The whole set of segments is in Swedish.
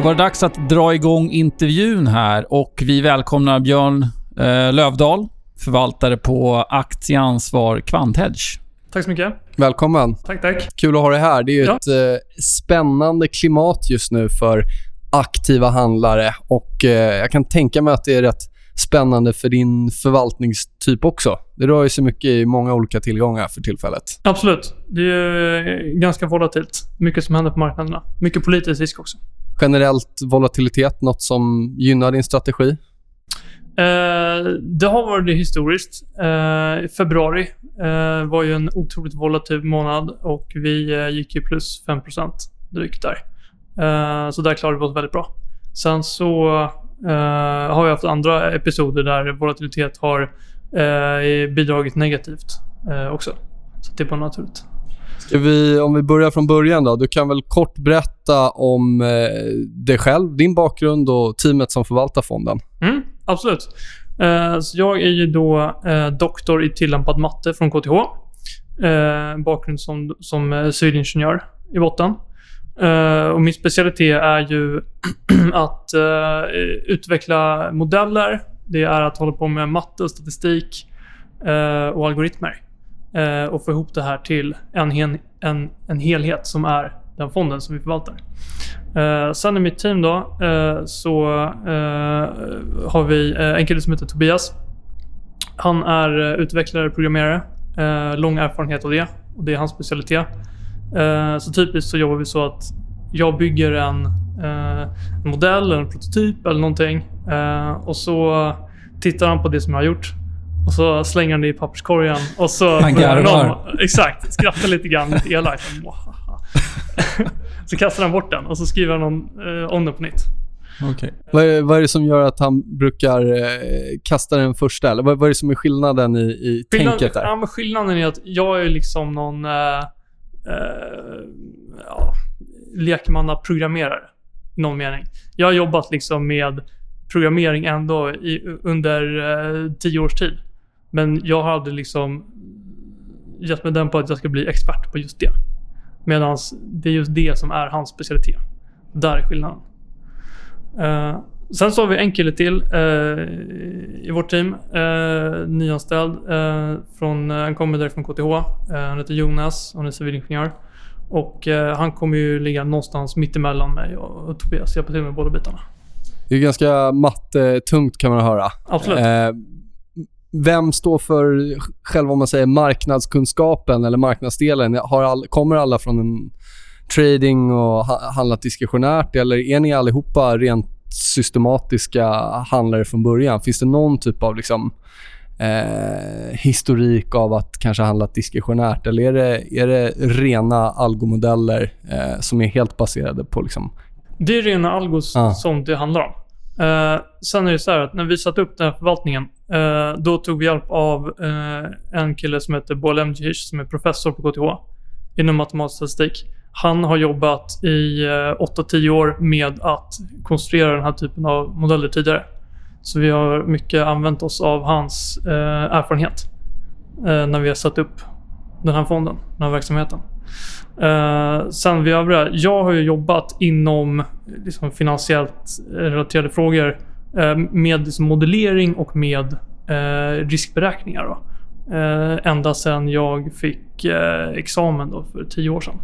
Då var det dags att dra igång intervjun här och vi välkomnar Björn eh, Lövdahl, förvaltare på Aktieansvar Kvanthedge. Tack så mycket. Välkommen. Tack, tack. Kul att ha dig här. Det är ju Ja. ett eh, spännande klimat just nu för aktiva handlare och eh, jag kan tänka mig att det är rätt spännande för din förvaltningstyp också. Det rör ju sig mycket i många olika tillgångar för tillfället. Absolut. Det är eh, ganska volatilt. Mycket som händer på marknaderna. Mycket politisk risk också. Generellt volatilitet, något som gynnar din strategi? Eh, det har varit det historiskt. Eh, februari eh, var ju en otroligt volatil månad och vi eh, gick ju plus 5% drygt där. Eh, så där klarade vi oss väldigt bra. Sen så eh, har vi haft andra episoder där volatilitet har eh, bidragit negativt eh, också. Så det är bara naturligt. Ska vi, om vi börjar från början då. Du kan väl kort berätta om eh, dig själv, din bakgrund och teamet som förvaltar fonden. Mm, absolut. Eh, så jag är ju då eh, doktor i tillämpad matte från KTH. Eh, bakgrund som, som eh, civilingenjör i botten. Eh, och min specialitet är ju att eh, utveckla modeller. Det är att hålla på med matte statistik eh, och algoritmer. Eh, och få ihop det här till en, en, en helhet som är den fonden som vi förvaltar. Eh, sen i mitt team då eh, så eh, har vi eh, en kille som heter Tobias. Han är eh, utvecklare, programmerare. Eh, lång erfarenhet av det och det är hans specialitet. Eh, så typiskt så jobbar vi så att jag bygger en, eh, en modell en prototyp eller någonting eh, och så tittar han på det som jag har gjort och så slänger han det i papperskorgen och så... Han garvar. Exakt. Skrattar lite grann, lite elakt. Så kastar han bort den och så skriver han om, eh, om den på nytt. Okej. Vad är, vad är det som gör att han brukar eh, kasta den första? Eller vad, vad är det som är skillnaden i, i tänket där? ja, men skillnaden är att jag är liksom någon eh, eh, ja, lekmannaprogrammerare i någon mening. Jag har jobbat liksom med programmering ändå i, under eh, tio års tid. Men jag har aldrig liksom gett mig den på att jag ska bli expert på just det. Medan det är just det som är hans specialitet. Där är skillnaden. Eh, sen så har vi en kille till eh, i vårt team. Uh, nyanställd. från, han kommer direkt från KTH. Han heter Jonas och han är civilingenjör. Och han kommer ju ligga någonstans mittemellan mig och, och Tobias. Hjälpa till med båda bitarna. Det är ganska mattetungt kan man höra. Absolut. Vem står för själva om man säger marknadskunskapen eller marknadsdelen? Har all, kommer alla från en trading och ha, handlat diskretionärt eller är ni allihopa rent systematiska handlare från början? Finns det någon typ av liksom, eh, historik av att kanske handlat diskretionärt eller är det, är det rena algomodeller eh, som är helt baserade på liksom, Det är rena algos Ja. som det handlar om. Eh, sen är det så här att när vi satte upp den här förvaltningen, eh, då tog vi hjälp av eh, en kille som heter Boel Emcic som är professor på KTH inom matematisk statistik. Han har jobbat i eh, 8-10 år med att konstruera den här typen av modeller tidigare. Så vi har mycket använt oss av hans eh, erfarenhet eh, när vi har satt upp den här fonden, den här verksamheten. Eh, sen vi övriga, jag har ju jobbat inom liksom, finansiellt relaterade frågor eh, med liksom, modellering och med eh, riskberäkningar. Då. Eh, ända sedan jag fick eh, examen då, för tio år sedan.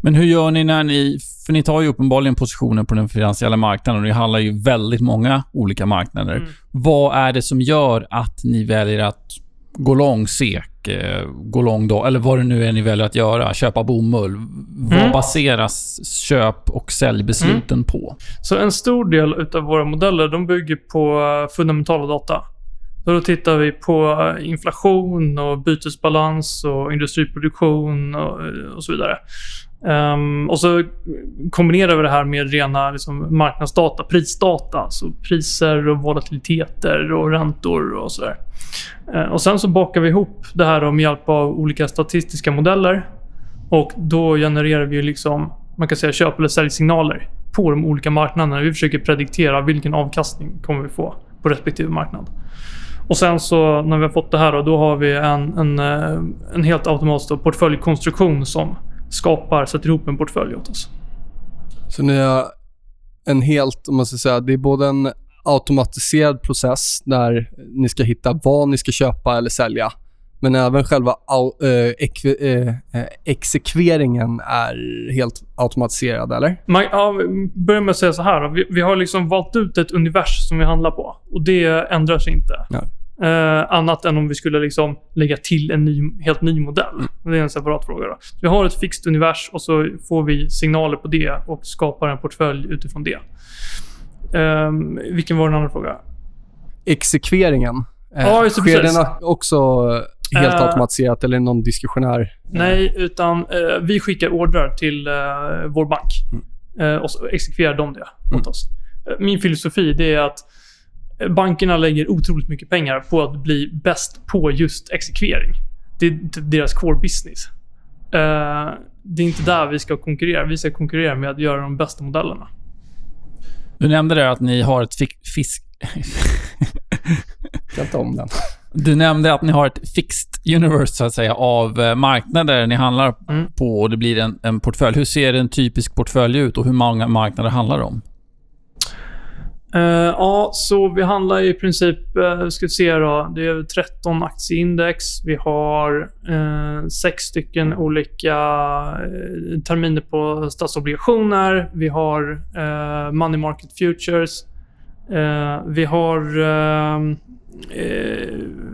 Men hur gör ni när ni... För ni tar ju uppenbarligen positioner på den finansiella marknaden och ni handlar ju väldigt många olika marknader. Mm. Vad är det som gör att ni väljer att gå lång SEK, eh, gå lång då, eller vad det nu är ni väljer att göra, köpa bomull. Vad Mm. baseras köp och säljbesluten på? Så en stor del utav våra modeller, de bygger på eh, fundamentala data. Så då tittar vi på eh, inflation och bytesbalans och industriproduktion och, och så vidare. Um, och så kombinerar vi det här med rena liksom, marknadsdata, prisdata. Så priser och volatiliteter och räntor och sådär. Uh, och sen så bakar vi ihop det här med hjälp av olika statistiska modeller. Och då genererar vi liksom, man kan säga köp eller säljsignaler på de olika marknaderna. Vi försöker prediktera vilken avkastning kommer vi få på respektive marknad. Och sen så när vi har fått det här då, då har vi en, en, eh, en helt automatisk portföljkonstruktion som skapar, sätter ihop en portfölj åt oss. Så ni har en helt, om man ska säga, det är både en automatiserad process där ni ska hitta vad ni ska köpa eller sälja. Men även själva eh, eh, eh, exekveringen är helt automatiserad, eller? Man, ja, börjar med att säga så här. Vi, vi har liksom valt ut ett univers som vi handlar på. Och det ändrar sig inte. Ja. Eh, annat än om vi skulle liksom lägga till en ny, helt ny modell. Det är en separat fråga. Då. Så vi har ett fixt univers och så får vi signaler på det och skapar en portfölj utifrån det. Eh, vilken var den andra frågan? Exekveringen. Eh, Ja, sker precis. den också helt Eh, automatiserat eller någon diskretionär? Nej, utan eh, vi skickar ordrar till eh, vår bank. Eh, och så exekverar de det åt oss. Eh, min filosofi det är att bankerna lägger otroligt mycket pengar på att bli bäst på just exekvering. Det är deras core business. Eh, det är inte där vi ska konkurrera. Vi ska konkurrera med att göra de bästa modellerna. Du nämnde där att ni har ett fisk... fisk Jag om den. du nämnde att ni har ett fixed universe, så att säga, av eh, marknader ni handlar Mm. på och det blir en, en portfölj. Hur ser en typisk portfölj ut och hur många marknader handlar det om? Uh, ja, så vi handlar i princip, uh, ska vi se då, det är 13 aktieindex. Vi har uh, sex stycken olika uh, terminer på statsobligationer. Vi har uh, money market futures. Vi har,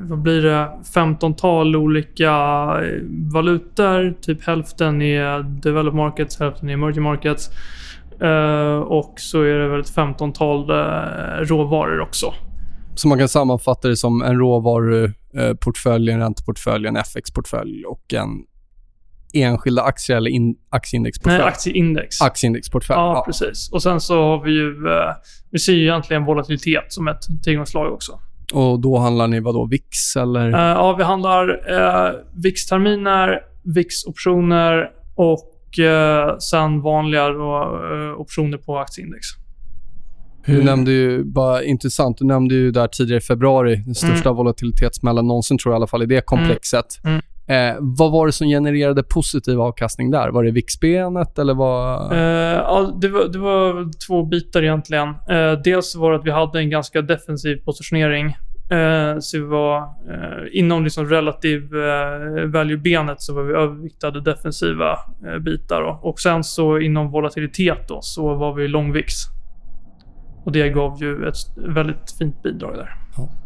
vad blir det, 15-tal olika valutor. Typ hälften är developed markets, hälften är emerging markets. Eh, och så är det väl ett 15-tal uh, råvaror också. Så man kan sammanfatta det som en råvaruportfölj, en ränteportfölj, en FX-portfölj och en enskilda aktier eller in, aktieindexportfölj. Nej, aktieindex. Aktieindexportfölj. ja, Ja. precis. Och sen så har vi ju... eh, vi ser ju egentligen volatilitet som ett tillgångslag också. Och då handlar ni vad då? VIX eller? Eh, ja, vi handlar uh, VIX-terminer, VIX-optioner och eh, sen vanliga då, eh, optioner på aktieindex. Du nämnde ju, bara intressant, du nämnde ju där tidigare i februari den största volatilitetsmällan någonsin tror jag i alla fall i det komplexet. Mm. Eh, vad var det som genererade positiv avkastning där? Var det VIX-benet eller vad? Eh, ja, det, var, det var två bitar egentligen. Eh, dels var det att vi hade en ganska defensiv positionering. Eh, så vi var eh, inom liksom relativ eh, value-benet så var vi överviktade defensiva eh, bitar. Då. Och sen så inom volatilitet då, så var vi lång Och det gav ju ett väldigt fint bidrag där.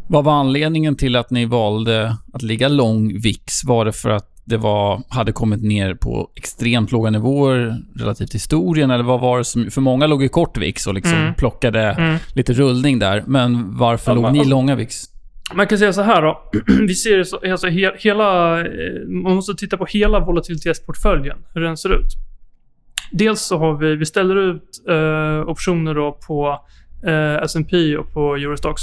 Vad var anledningen till att ni valde att ligga lång VIX? Var det för att det var, hade kommit ner på extremt låga nivåer relativt till historien? Eller vad var det som... För många låg i kort VIX och liksom Mm. plockade Mm. lite rullning där. Men varför Ja, låg ni långa VIX? Man kan säga så här då. Vi ser så, alltså he, hela... eh, Man måste titta på hela volatilitetsportföljen, hur den ser ut. Dels så har vi, vi ställer ut eh, optioner då på eh, S&P och på Eurostox.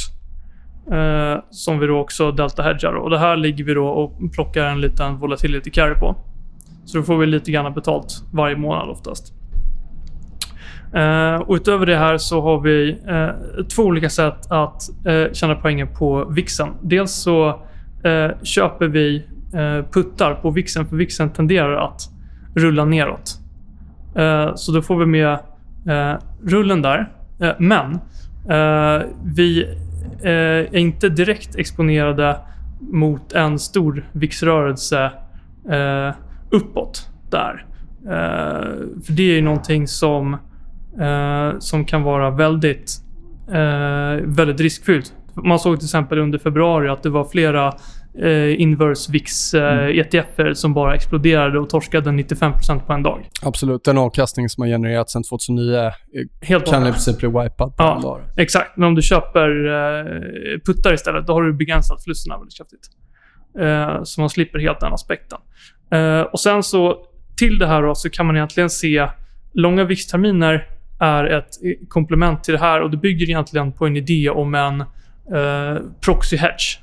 Eh, som vi då också delta-hedgar. Och det här ligger vi då och plockar en liten volatility carry på. Så då får vi lite grann betalt varje månad oftast. Eh, och utöver det här så har vi eh, två olika sätt att eh, tjäna poängen på VIXen. Dels så eh, köper vi eh, puttar på VIXen, för VIXen tenderar att rulla neråt. Eh, så då får vi med eh, rullen där. Eh, men eh, vi eh, är inte direkt exponerade mot en stor VIX-rörelse eh, uppåt där. Eh, för det är ju någonting som, eh, som kan vara väldigt, eh, väldigt riskfyllt. Man såg till exempel under februari att det var flera eh, inverse VIX eh, ETFer som bara exploderade och torskade 95% på en dag. Absolut. Den avkastning som har genererats sedan 2009 eh, Helt kan i princip bli wipad på Ja. en dag. Exakt, men om du köper eh, puttar istället, då har du begränsat förlusterna väldigt kraftigt. Eh, så man slipper helt den aspekten. Eh, och sen så, till det här då, så kan man egentligen se långa VIX-terminer är ett komplement till det här och det bygger egentligen på en idé om en eh, proxy hedge.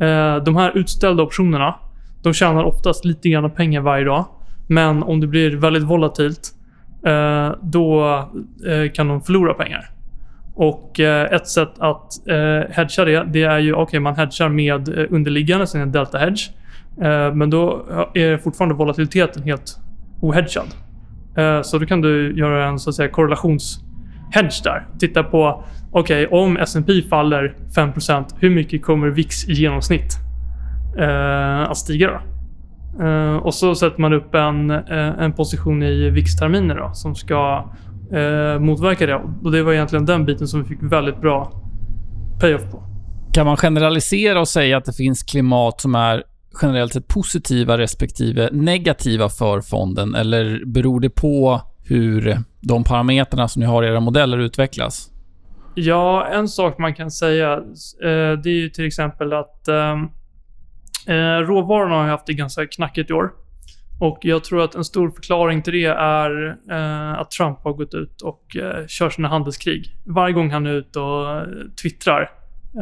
Eh, de här utställda optionerna, de tjänar oftast lite grann pengar varje dag. Men om det blir väldigt volatilt, eh, då eh, kan de förlora pengar. Och eh, ett sätt att eh, hedga det, det är ju, okej man hedgar med eh, underliggande, sen en delta hedge. Eh, men då eh, är fortfarande volatiliteten helt ohedgad. Eh, så då kan du göra en så att säga korrelationshedge där. Titta på, okej om S&P faller 5%, hur mycket kommer VIX i genomsnitt eh, att stiga då? Eh, och så sätter man upp en, eh, en position i VIX-terminer då, som ska eh, motverka det. Och det var egentligen den biten som vi fick väldigt bra payoff på. Kan man generalisera och säga att det finns klimat som är generellt sett positiva respektive negativa för fonden? Eller beror det på hur de parametrarna som ni har i era modeller utvecklas? Ja, en sak man kan säga eh, det är ju till exempel att ehm, eh, råvarorna har ju haft det ganska knackigt i år. Och jag tror att en stor förklaring till det är eh, att Trump har gått ut och kör sina handelskrig. Varje gång han är ute och twittrar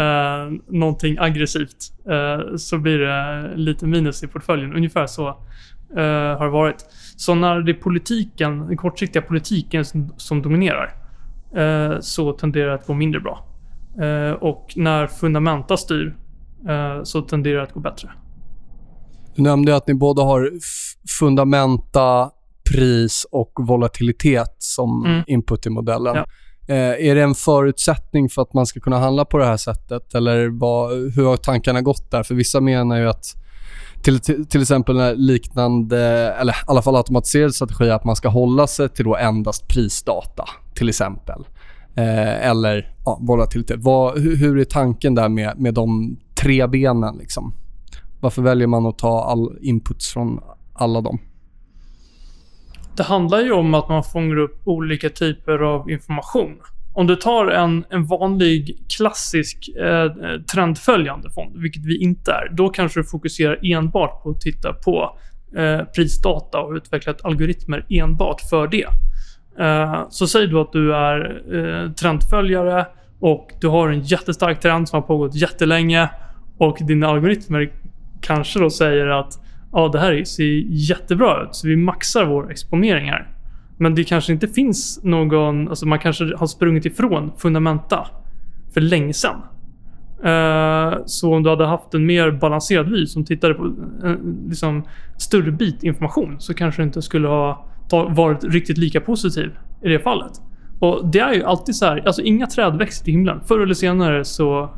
eh, någonting aggressivt eh, så blir det lite minus i portföljen. Ungefär så eh, har det varit. Så när det är politiken, den kortsiktiga politiken som, som dominerar så tenderar det att gå mindre bra. Eh, och när fundamenta styr eh, så tenderar det att gå bättre. Du nämnde att ni både har fundamenta, pris och volatilitet som Mm. input i modellen. Ja. Eh, är det en förutsättning för att man ska kunna handla på det här sättet? Eller vad, hur har tankarna gått där? För vissa menar ju att till, till, till exempel när liknande, eller i alla fall automatiserad strategi, att man ska hålla sig till då endast prisdata, till exempel. Eh, eller ja, volatilitet. Vad, hur, hur är tanken där med, med de tre benen? Liksom? Varför väljer man att ta all inputs från alla dem? Det handlar ju om att man fångar upp olika typer av information. Om du tar en, en vanlig klassisk eh, trendföljande fond, vilket vi inte är, då kanske du fokuserar enbart på att titta på eh, prisdata och utvecklat algoritmer enbart för det. Eh, så säg då att du är eh, trendföljare och du har en jättestark trend som har pågått jättelänge och dina algoritmer kanske då säger att ja, det här ser jättebra ut, så vi maxar vår exponering här. Men det kanske inte finns någon, alltså man kanske har sprungit ifrån fundamenta för länge sedan. Eh, så om du hade haft en mer balanserad vy som tittade på en liksom, större bit information så kanske du inte skulle ha varit riktigt lika positiv i det fallet. Och det är ju alltid så här, alltså inga träd växer till himlen. Förr eller senare så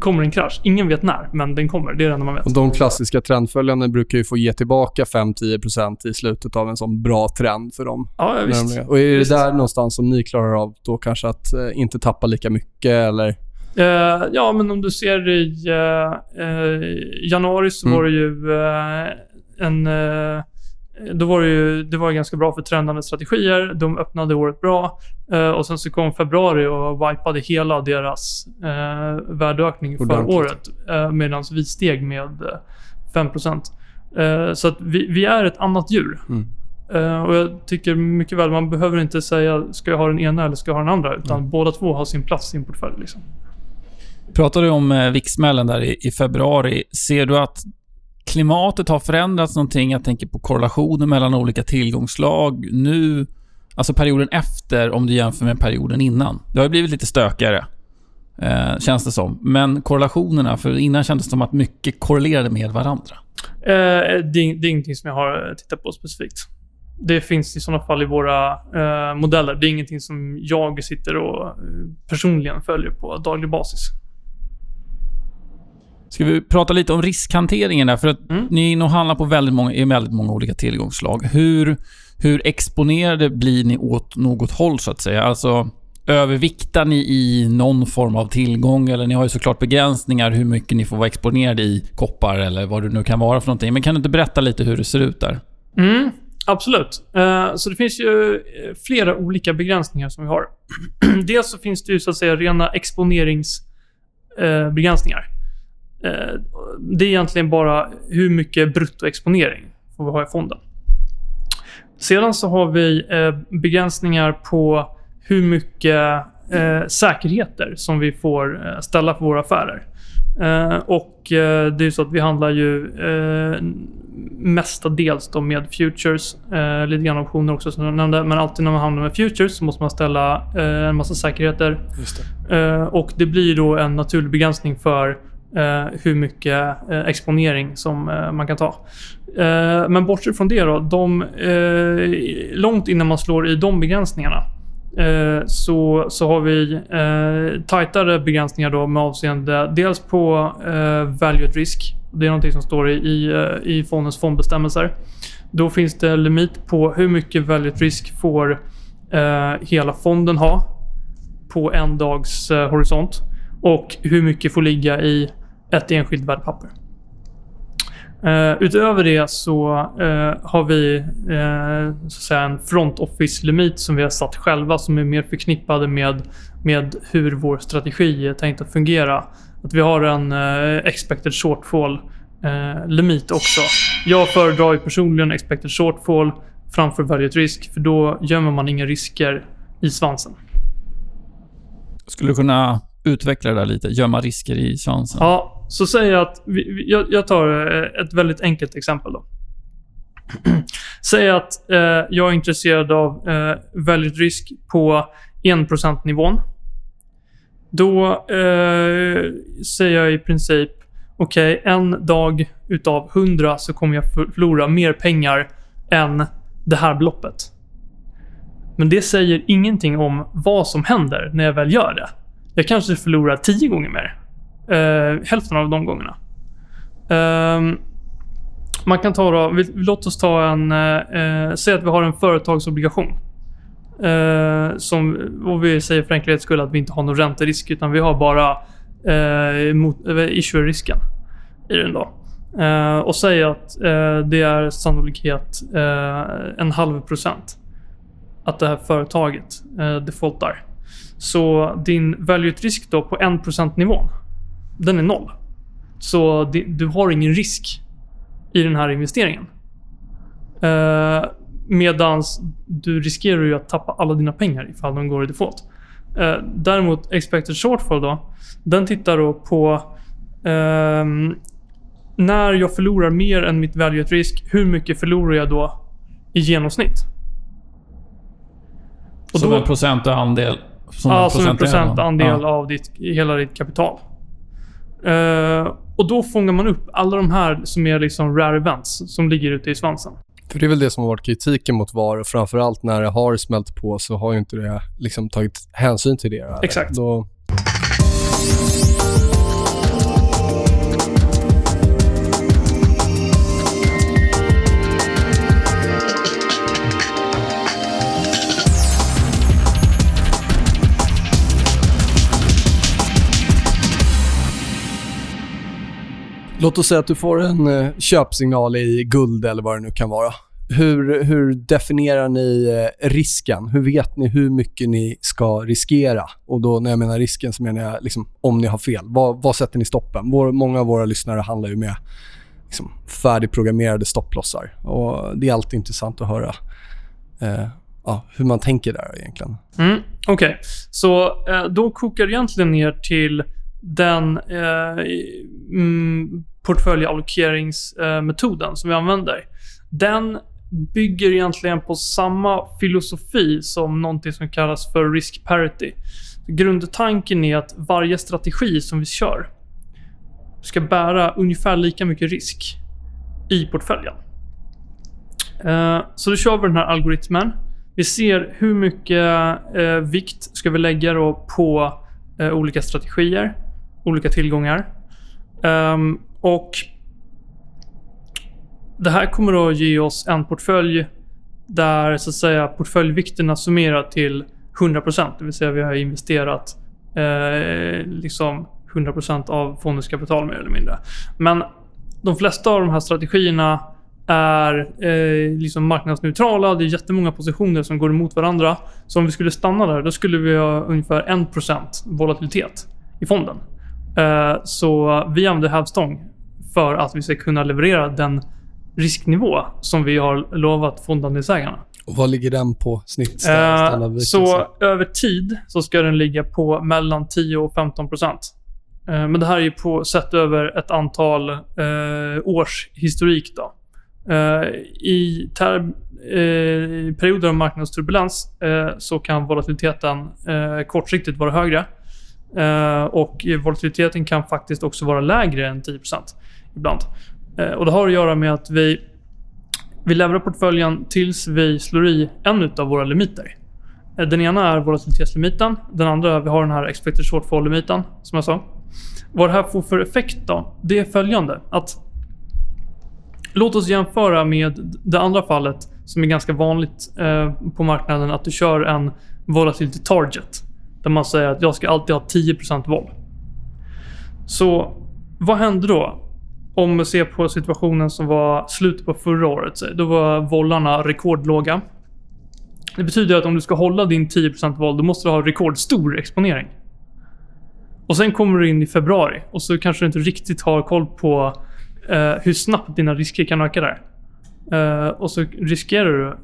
kommer en krasch. Ingen vet när, men den kommer. Det är det enda man vet. Och de klassiska trendföljarna brukar ju få ge tillbaka 5-10% i slutet av en sån bra trend för dem. Ja, ja, visst. Och är det Visst. där någonstans som ni klarar av då kanske att eh, inte tappa lika mycket eller? Eh, ja, men om du ser i eh, eh, januari så Mm. var det ju eh, en... eh, då var det ju det var ganska bra för trendande strategier. De öppnade året bra. Eh, och sen så kom februari och wipade hela deras eh, värdeökning för Ordentligt. året. Eh, Medan vi steg med eh, 5%. Eh, så att vi, vi är ett annat djur. Mm. Eh, och jag tycker mycket väl, man behöver inte säga ska jag ha den ena eller ska jag ha den andra. Utan Mm. båda två har sin plats i en portfölj. Liksom. Pratade du om eh, VIX-smällen där i, i februari. Ser du att klimatet har förändrats någonting? Jag tänker på korrelationen mellan olika tillgångslag nu, alltså perioden efter om du jämför med perioden innan. Det har ju blivit lite stökigare, eh, känns det som. Men korrelationerna, för innan kändes det som att mycket korrelerade med varandra. Eh, det, är, det är ingenting som jag har eh, tittat på specifikt. Det finns i sådana fall i våra eh, modeller. Det är ingenting som jag sitter och eh, personligen följer på daglig basis. Ska vi prata lite om riskhanteringen där? För att Mm. ni är inne och handlar på väldigt många, i väldigt många olika tillgångslag. Hur, hur exponerade blir ni åt något håll, så att säga? Alltså, överviktar ni i någon form av tillgång? Eller ni har ju såklart begränsningar hur mycket ni får vara exponerade i koppar eller vad det nu kan vara för någonting. Men kan du inte berätta lite hur det ser ut där? Mm, absolut. Eh, så det finns ju eh, flera olika begränsningar som vi har. Dels så finns det ju så att säga rena exponeringsbegränsningar. Eh, det är egentligen bara hur mycket bruttoexponering får vi ha i fonden. Sedan så har vi begränsningar på hur mycket säkerheter som vi får ställa för våra affärer. Och det är så att vi handlar ju mestadels då med futures. Lite grann optioner också som jag nämnde. Men alltid när man handlar med futures så måste man ställa en massa säkerheter. Det. och det blir då en naturlig begränsning för Eh, hur mycket eh, exponering som eh, man kan ta. men bortsett från det då. De, långt innan man slår i de begränsningarna Eh, så, så har vi eh, tajtare begränsningar då med avseende dels på eh, value at risk. Det är någonting som står i, i, i fondens fondbestämmelser. Då finns det limit på hur mycket value at risk får eh, hela fonden ha på en dags eh, horisont och hur mycket får ligga i ett enskilt värdepapper. Uh, eh, utöver det så uh, har vi uh, så att säga en front office-limit som vi har satt själva som är mer förknippade med, med hur vår strategi är tänkt att fungera. Att vi har en expected shortfall limit också. Jag föredrar ju personligen expected shortfall framför valued risk för då gömmer man inga risker i svansen. Skulle du kunna utveckla det där lite? Gömma risker i svansen? Ja, så säger jag att... Vi, jag, jag, tar eh, ett väldigt enkelt exempel då. Säg att eh, jag är intresserad av eh, väldigt risk på 1% nivån. Då eh, säger jag i princip okej, okay, en dag utav 100 så kommer jag förlora mer pengar än det här beloppet. Men det säger ingenting om vad som händer när jag väl gör det. Jag kanske förlorar tio gånger mer. Uh, hälften av de gångerna. Uh, man kan ta då, vi, låt oss ta en, uh, säg att vi har en företagsobligation. Uh, som, och vi säger för enkelhets skull att vi inte har någon ränterisk utan vi har bara uh, mot, issue-risken i den då. Uh, och säg att uh, det är sannolikhet en halv procent att det här företaget defaultar. Så din value risk då på 1% nivån den är noll. Så du har ingen risk i den här investeringen. Uh, medans du riskerar ju att tappa alla dina pengar ifall de går i default. Uh, däremot expected shortfall då. Den tittar då på uh, när jag förlorar mer än mitt value at risk, hur mycket förlorar jag då i genomsnitt? Och som då, en procentandel? Som ja, som en procentandel ja. av ditt, hela ditt kapital. Uh, och då fångar man upp alla de här som är liksom rare events som ligger ute i svansen. För det är väl det som har varit kritiken mot VAR och framförallt när det har smält på så har ju inte det liksom tagit hänsyn till det. Exakt. Då, Låt oss säga att du får en eh, köpsignal i guld eller vad det nu kan vara. Hur, hur definierar ni eh, risken? Hur vet ni hur mycket ni ska riskera? Och då när jag menar risken så menar jag liksom, om ni har fel. Vad, vad sätter ni stoppen? Vår, många av våra lyssnare handlar ju med liksom, färdigprogrammerade stopplossar. Och det är alltid intressant att höra eh, ja, hur man tänker där egentligen. Mm, Okej, okay. så eh, då kokar det egentligen ner till den eh, mm, portföljallokeringsmetoden eh, som vi använder. Den bygger egentligen på samma filosofi som någonting som kallas för risk parity. Grundtanken är att varje strategi som vi kör ska bära ungefär lika mycket risk i portföljen. Eh, så då kör vi den här algoritmen. Vi ser hur mycket eh, vikt ska vi lägga på eh, olika strategier olika tillgångar. Um, och det här kommer att ge oss en portfölj där så att säga portföljvikterna summerar till 100%. Det vill säga vi har investerat eh, liksom 100% av fondens kapital mer eller mindre. Men de flesta av de här strategierna är eh, liksom marknadsneutrala. Det är jättemånga positioner som går emot varandra. Så om vi skulle stanna där, då skulle vi ha ungefär 1% volatilitet i fonden. Eh, så vi använder hävstång för att vi ska kunna leverera den risknivå som vi har lovat fondandelsägarna. Och vad ligger den på snitt? Standardvikelse? så över tid så ska den ligga på mellan 10 och 15 procent. Eh, men det här är på sett över ett antal eh, års historik. Då. I perioder av marknadsturbulens så kan volatiliteten kortsiktigt vara högre. Eh, och volatiliteten kan faktiskt också vara lägre än 10% ibland. Eh, och det har att göra med att vi, vi levererar portföljen tills vi slår i en av våra limiter. Eh, den ena är volatilitetslimiten. Den andra är vi har den här expected shortfall-limiten, som jag sa. Vad det här får för effekt då? Det är följande. Att Låt oss jämföra med det andra fallet som är ganska vanligt eh, på marknaden. Att du kör en volatility target. Där man säger att jag ska alltid ha 10% våld. Så vad hände då? Om vi ser på situationen som var slutet på förra året. Då var vollarna rekordlåga. Det betyder att om du ska hålla din 10% våld, då måste du ha rekordstor exponering. Och sen kommer du in i februari och så kanske du inte riktigt har koll på eh, hur snabbt dina risker kan öka där. Eh, och så riskerar du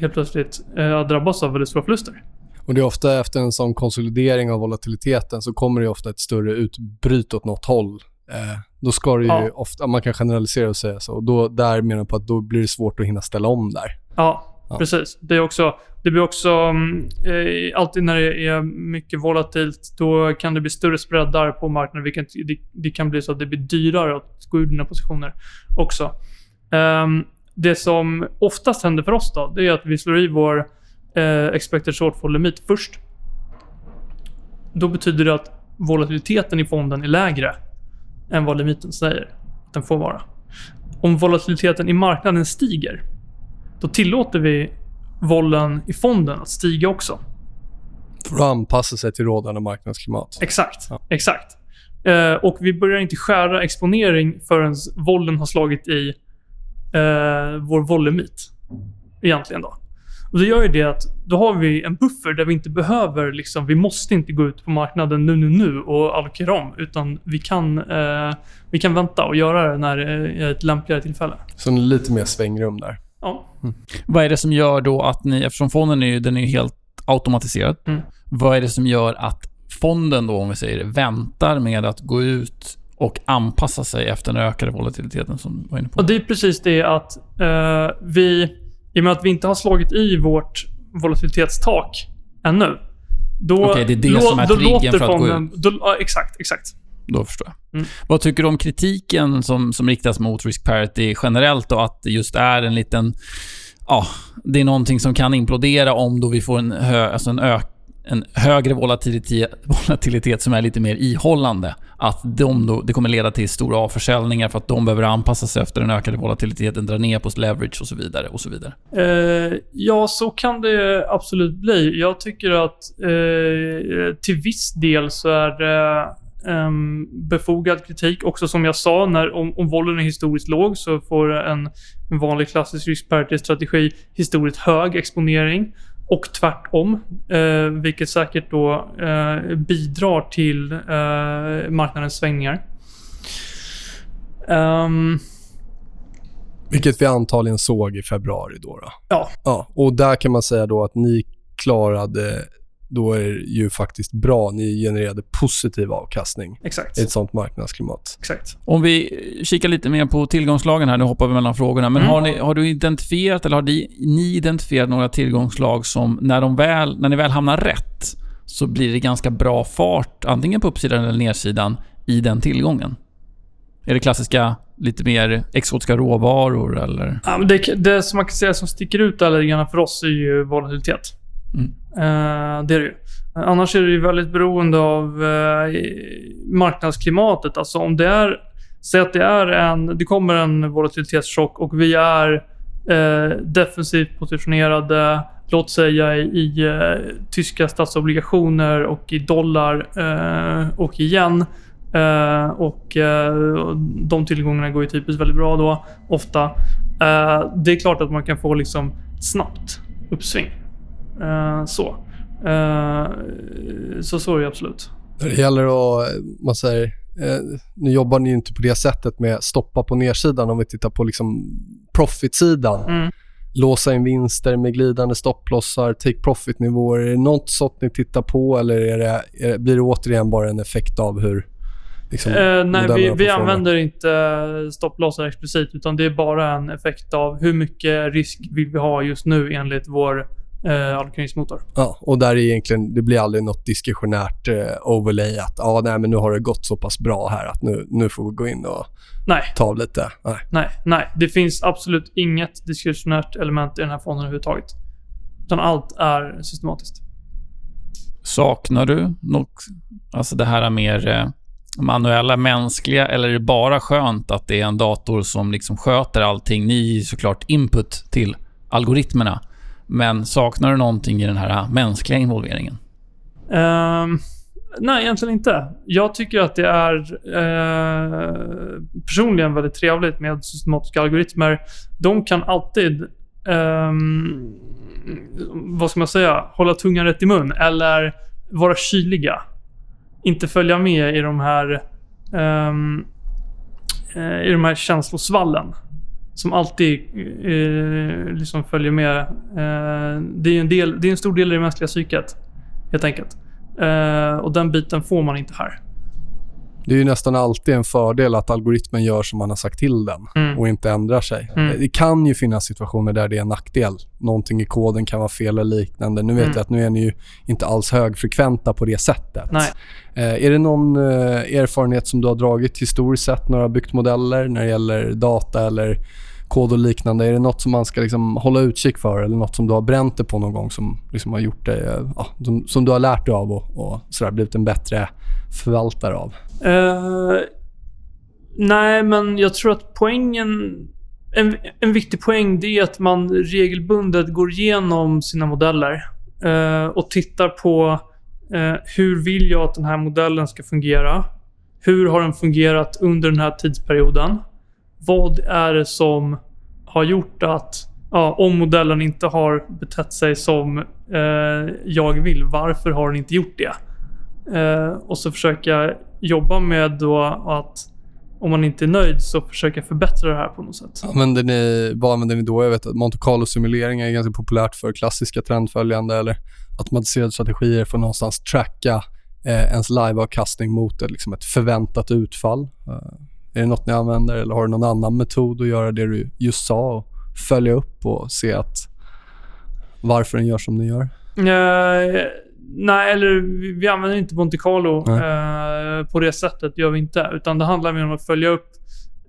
helt plötsligt eh, att drabbas av väldigt stora förluster. Och det är ofta efter en sån konsolidering av volatiliteten så kommer det ofta ett större utbryt åt något håll. Eh, då ska det ju Ja. ofta, man kan generalisera och säga så. Och då, där menar jag på att då blir det svårt att hinna ställa om där. Ja, Ja. precis. Det, är också, det blir också... mm, Eh, alltid när det är mycket volatilt, då kan det bli större spreadar på marknaden. Vilket, det, det kan bli så att det blir dyrare att gå ur dina positioner också. Ehm, det som oftast händer för oss då, det är att vi slår i vår eh, expected shortfall limit först. Då betyder det att volatiliteten i fonden är lägre än vad limiten säger att den får vara. Om volatiliteten i marknaden stiger, då tillåter vi vollen i fonden att stiga också. För att anpassa sig till rådande marknadsklimat. Exakt. Ja. Exakt. Eh, och vi börjar inte skära exponering förrän vollen har slagit i eh, vår vollemit. Egentligen då. Och det gör ju det att då har vi en buffer där vi inte behöver liksom, vi måste inte gå ut på marknaden nu, nu, nu och allokera om. Utan vi kan, eh, vi kan vänta och göra det när det är ett lämpligare tillfälle. Så lite mer svängrum där. Ja. Vad är det som gör då att ni, eftersom fonden är ju, den är ju helt automatiserad. Mm. Vad är det som gör att fonden då, om vi säger det, väntar med att gå ut och anpassa sig efter den ökade volatiliteten som du var inne på? Och det är precis det att eh, vi, i och med att vi inte har slagit i vårt volatilitetstak ännu. Då, Okej, det är det lå- som är låter för att gå fonden, Då, ja, exakt, exakt. Då förstår jag. Mm. Vad tycker du om kritiken som, som riktas mot risk parity generellt då? Att det just är en liten... Ja, det är någonting som kan implodera om då vi får en, hö, alltså en, ö, en högre volatilitet, volatilitet som är lite mer ihållande. Att de då, det kommer leda till stora avförsäljningar för att de behöver anpassa sig efter den ökade volatiliteten, dra ner på leverage och så vidare. och så vidare. Eh, ja, så kan det absolut bli. Jag tycker att eh, till viss del så är det ehm, befogad kritik. Också som jag sa, när, om, om volen är historiskt låg så får en, en vanlig klassisk risk parity-strategi historiskt hög exponering. Och tvärtom, eh, vilket säkert då eh, bidrar till eh, marknadens svängningar. Ehm, Vilket vi antagligen såg i februari då. då. Ja. ja. Och där kan man säga då att ni klarade, då är det ju faktiskt bra. Ni genererade positiv avkastning exakt. i ett sånt marknadsklimat. Exakt. Om vi kikar lite mer på tillgångslagen här, nu hoppar vi mellan frågorna. Men Mm. har, ni, har du identifierat, eller har ni, ni identifierat några tillgångslag som, när, de väl, när ni väl hamnar rätt, så blir det ganska bra fart, antingen på uppsidan eller nedsidan, i den tillgången? Är det klassiska, lite mer exotiska råvaror eller? Ja, det, det som man kan säga som sticker ut där lite grann för oss är ju volatilitet. Mm. Eh, det är det ju. Eh, annars är det ju väldigt beroende av eh, marknadsklimatet. Alltså om det är... Säg att det är en... Det kommer en volatilitetschock och vi är eh, defensivt positionerade, låt säga i, i eh, tyska statsobligationer och i dollar eh, och igen. Eh, eh, och de tillgångarna går ju typiskt väldigt bra då, ofta. Eh, det är klart att man kan få liksom snabbt uppsving. Eh, så. Eh, så så är det absolut. Det gäller att, man säger, eh, nu jobbar ni ju inte på det sättet med stoppa på nedsidan om vi tittar på liksom profit-sidan. Mm. Låsa in vinster med glidande stopplossar, take profit-nivåer. Är det något sånt ni tittar på eller är det, är det, blir det återigen bara en effekt av hur liksom, Eh, nej, vi, vi använder inte stopplossar explicit, utan det är bara en effekt av hur mycket risk vill vi ha just nu enligt vår eh, allokeringsmotor. Ja, och där är egentligen, det blir aldrig något diskretionärt eh, overlay att ah, nej, men nu har det gått så pass bra här att nu, nu får vi gå in och Nej, ta lite. Nej. nej, nej. Det finns absolut inget diskretionärt element i den här fonden överhuvudtaget. Utan allt är systematiskt. Saknar du något, alltså det här mer eh, manuella, mänskliga, eller är det bara skönt att det är en dator som liksom sköter allting? Ni är såklart input till algoritmerna. Men saknar du någonting i den här ah, mänskliga involveringen? Um, nej, egentligen inte. Jag tycker att det är eh, personligen väldigt trevligt med systematiska algoritmer. De kan alltid, Um, vad ska man säga, hålla tungan rätt i mun eller vara kyliga. Inte följa med i de här, um, i de här känslosvallen. Som alltid eh, liksom följer med. Eh, det, är en del, det är en stor del i det mänskliga psyket helt enkelt. Eh, och den biten får man inte här. Det är ju nästan alltid en fördel att algoritmen gör som man har sagt till den Mm. och inte ändrar sig. Mm. Det kan ju finnas situationer där det är en nackdel. Någonting i koden kan vara fel eller liknande. Nu vet Mm. jag att nu är ni ju inte alls högfrekventa på det sättet. Nej. Eh, är det någon eh, erfarenhet som du har dragit historiskt sett när du har byggt modeller när det gäller data eller kod och liknande? Är det något som man ska liksom hålla utkik för eller något som du har bränt dig på någon gång som liksom har gjort dig, eh, ja, som, som du har lärt dig av och, och sådär, blivit en bättre förvaltare av? Uh, nej, men jag tror att poängen... En, en viktig poäng det är att man regelbundet går igenom sina modeller uh, och tittar på uh, hur vill jag att den här modellen ska fungera? Hur har den fungerat under den här tidsperioden? Vad är det som har gjort att ja, om modellen inte har betett sig som eh, jag vill, varför har den inte gjort det? Eh, och så försöka jobba med då att om man inte är nöjd så försöka förbättra det här på något sätt. Använder ni, vad använder ni då? Jag vet att Monte Carlo-simuleringar är ganska populärt för klassiska trendföljande eller automatiserade strategier för att någonstans tracka eh, ens liveavkastning mot liksom ett förväntat utfall. Eh. Är det något ni använder eller har du någon annan metod att göra det du just sa och följa upp och se att varför den gör som den gör? Eh, nej, eller vi, använder inte Monte Carlo eh, på det sättet. gör vi inte. Utan det handlar mer om att följa upp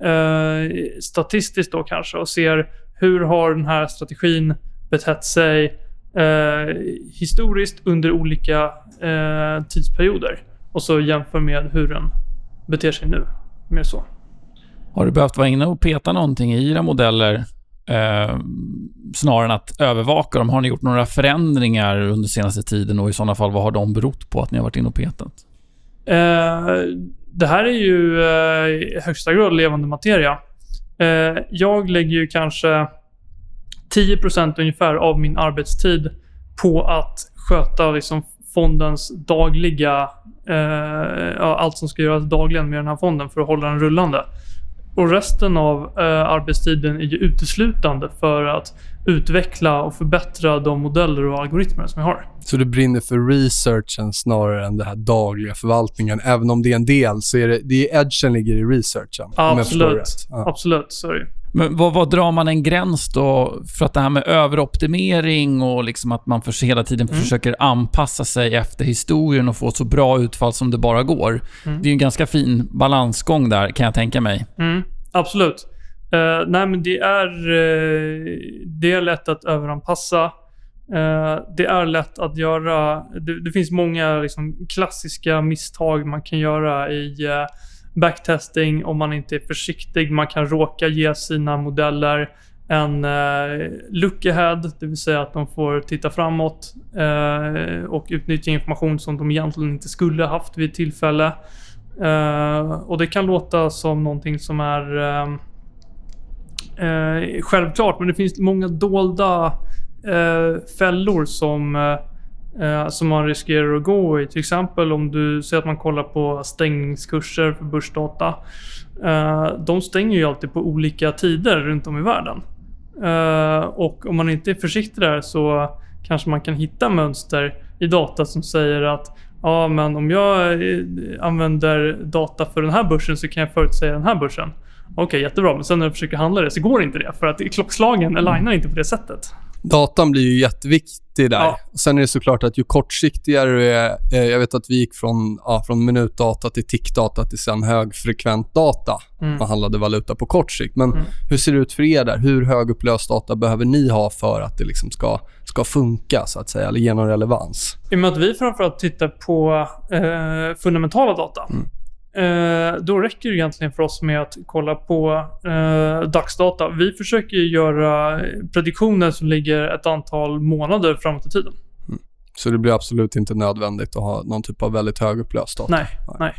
eh, statistiskt då kanske och ser hur har den här strategin betett sig historiskt under olika tidsperioder. Och så jämför med hur den beter sig nu. Mer så. Har du behövt vara inne och peta någonting i era modeller eh, snarare än att övervaka dem? Har ni gjort några förändringar under senaste tiden och i sådana fall, vad har de berott på att ni har varit inne och petat? Eh, det här är ju eh, i högsta grad levande materia. Eh, jag lägger ju kanske 10% ungefär av min arbetstid på att sköta liksom fondens dagliga... Eh, ja, allt som ska göras dagligen med den här fonden för att hålla den rullande. Och resten av eh, arbetstiden är ju uteslutande för att utveckla och förbättra de modeller och algoritmer som jag har. Så du brinner för researchen snarare än den här dagliga förvaltningen. Även om det är en del så är det, det är edgen ligger i researchen. Absolut. Absolut, så är det. Men vad, vad drar man en gräns då? För att det här med överoptimering och liksom att man för, hela tiden Mm. försöker anpassa sig efter historien och få ett så bra utfall som det bara går. Mm. Det är en ganska fin balansgång där, kan jag tänka mig. Mm, absolut. Eh, nej, men det är, eh, det är lätt att överanpassa. Eh, det är lätt att göra... Det, det finns många liksom, klassiska misstag man kan göra i eh, backtesting om man inte är försiktig. Man kan råka ge sina modeller en eh, look ahead, det vill säga att de får titta framåt eh, och utnyttja information som de egentligen inte skulle haft vid tillfälle. Eh, och det kan låta som någonting som är eh, eh självklart, men det finns många dolda eh, fällor som eh, Eh, som man riskerar att gå i. Till exempel om du säger att man kollar på stängningskurser för börsdata. Eh, de stänger ju alltid på olika tider runt om i världen. Eh, och om man inte är försiktig där så kanske man kan hitta mönster i data som säger att Ja, men om jag använder data för den här börsen så kan jag förutsäga den här börsen. Okej, okay, jättebra. Men sen när du försöker handla det så går inte det. För att klockslagen alignar inte på det sättet. Datan blir ju jätteviktig där. Ja. Sen är det såklart att ju kortsiktigare du är... Eh, jag vet att vi gick från, ja, från minutdata till tickdata till sen högfrekvent data. Mm. Man handlade valuta på kort sikt. Men mm. hur ser det ut för er där? Hur högupplöst data behöver ni ha för att det liksom ska, ska funka, så att säga, eller ge någon relevans? I och med att vi framförallt tittar på eh, fundamentala data. Mm. Eh, då räcker det egentligen för oss med att kolla på eh, dagsdata. Vi försöker göra prediktioner som ligger ett antal månader framåt i tiden. Mm. Så det blir absolut inte nödvändigt att ha någon typ av väldigt högupplöst data? Nej. nej.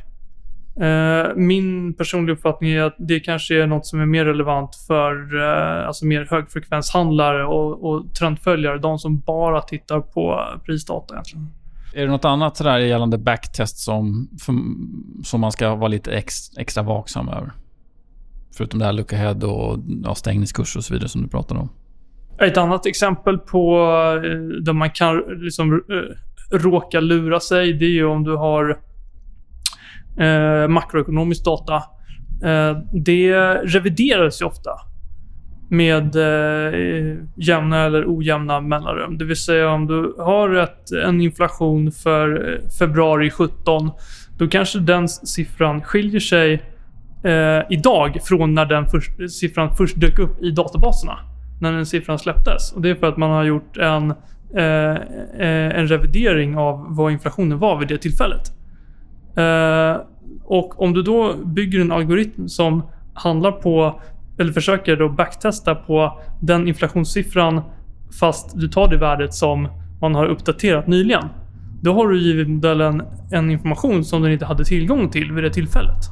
Eh, min personliga uppfattning är att det kanske är något som är mer relevant för eh, alltså mer högfrekvenshandlare och, och trendföljare. De som bara tittar på prisdata egentligen. Är det något annat sådär gällande backtest som, för, som man ska vara lite ex, extra vaksam över? Förutom det här look ahead och ja, stängningskurs och så vidare som du pratade om. Ett annat exempel på eh, där man kan liksom eh, råka lura sig, det är ju om du har eh, makroekonomisk data. Eh, det revideras ju ofta med eh, jämna eller ojämna mellanrum. Det vill säga om du har ett, en inflation för eh, februari 17, då kanske den siffran skiljer sig eh, idag från när den först, siffran först dök upp i databaserna. När den siffran släpptes. Och Det är för att man har gjort en, eh, eh en revidering av vad inflationen var vid det tillfället. Eh, och om du då bygger en algoritm som handlar på eller försöker då backtesta på den inflationssiffran fast du tar det värdet som man har uppdaterat nyligen. Då har du givit modellen en information som den inte hade tillgång till vid det tillfället.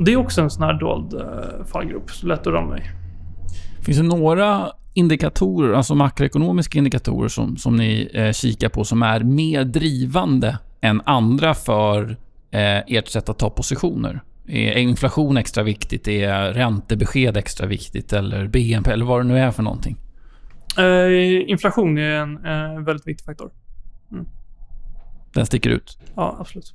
Det är också en sån här dold eh, fallgrop, så lätt att ramla i. Finns det några indikatorer, alltså makroekonomiska indikatorer som, som ni eh, kikar på som är mer drivande än andra för eh, ert sätt att ta positioner? Är inflation extra viktigt? Är räntebesked extra viktigt? Eller BNP? Eller vad det nu är för någonting? Uh, inflation är en uh, väldigt viktig faktor. Mm. Den sticker ut? Ja, absolut.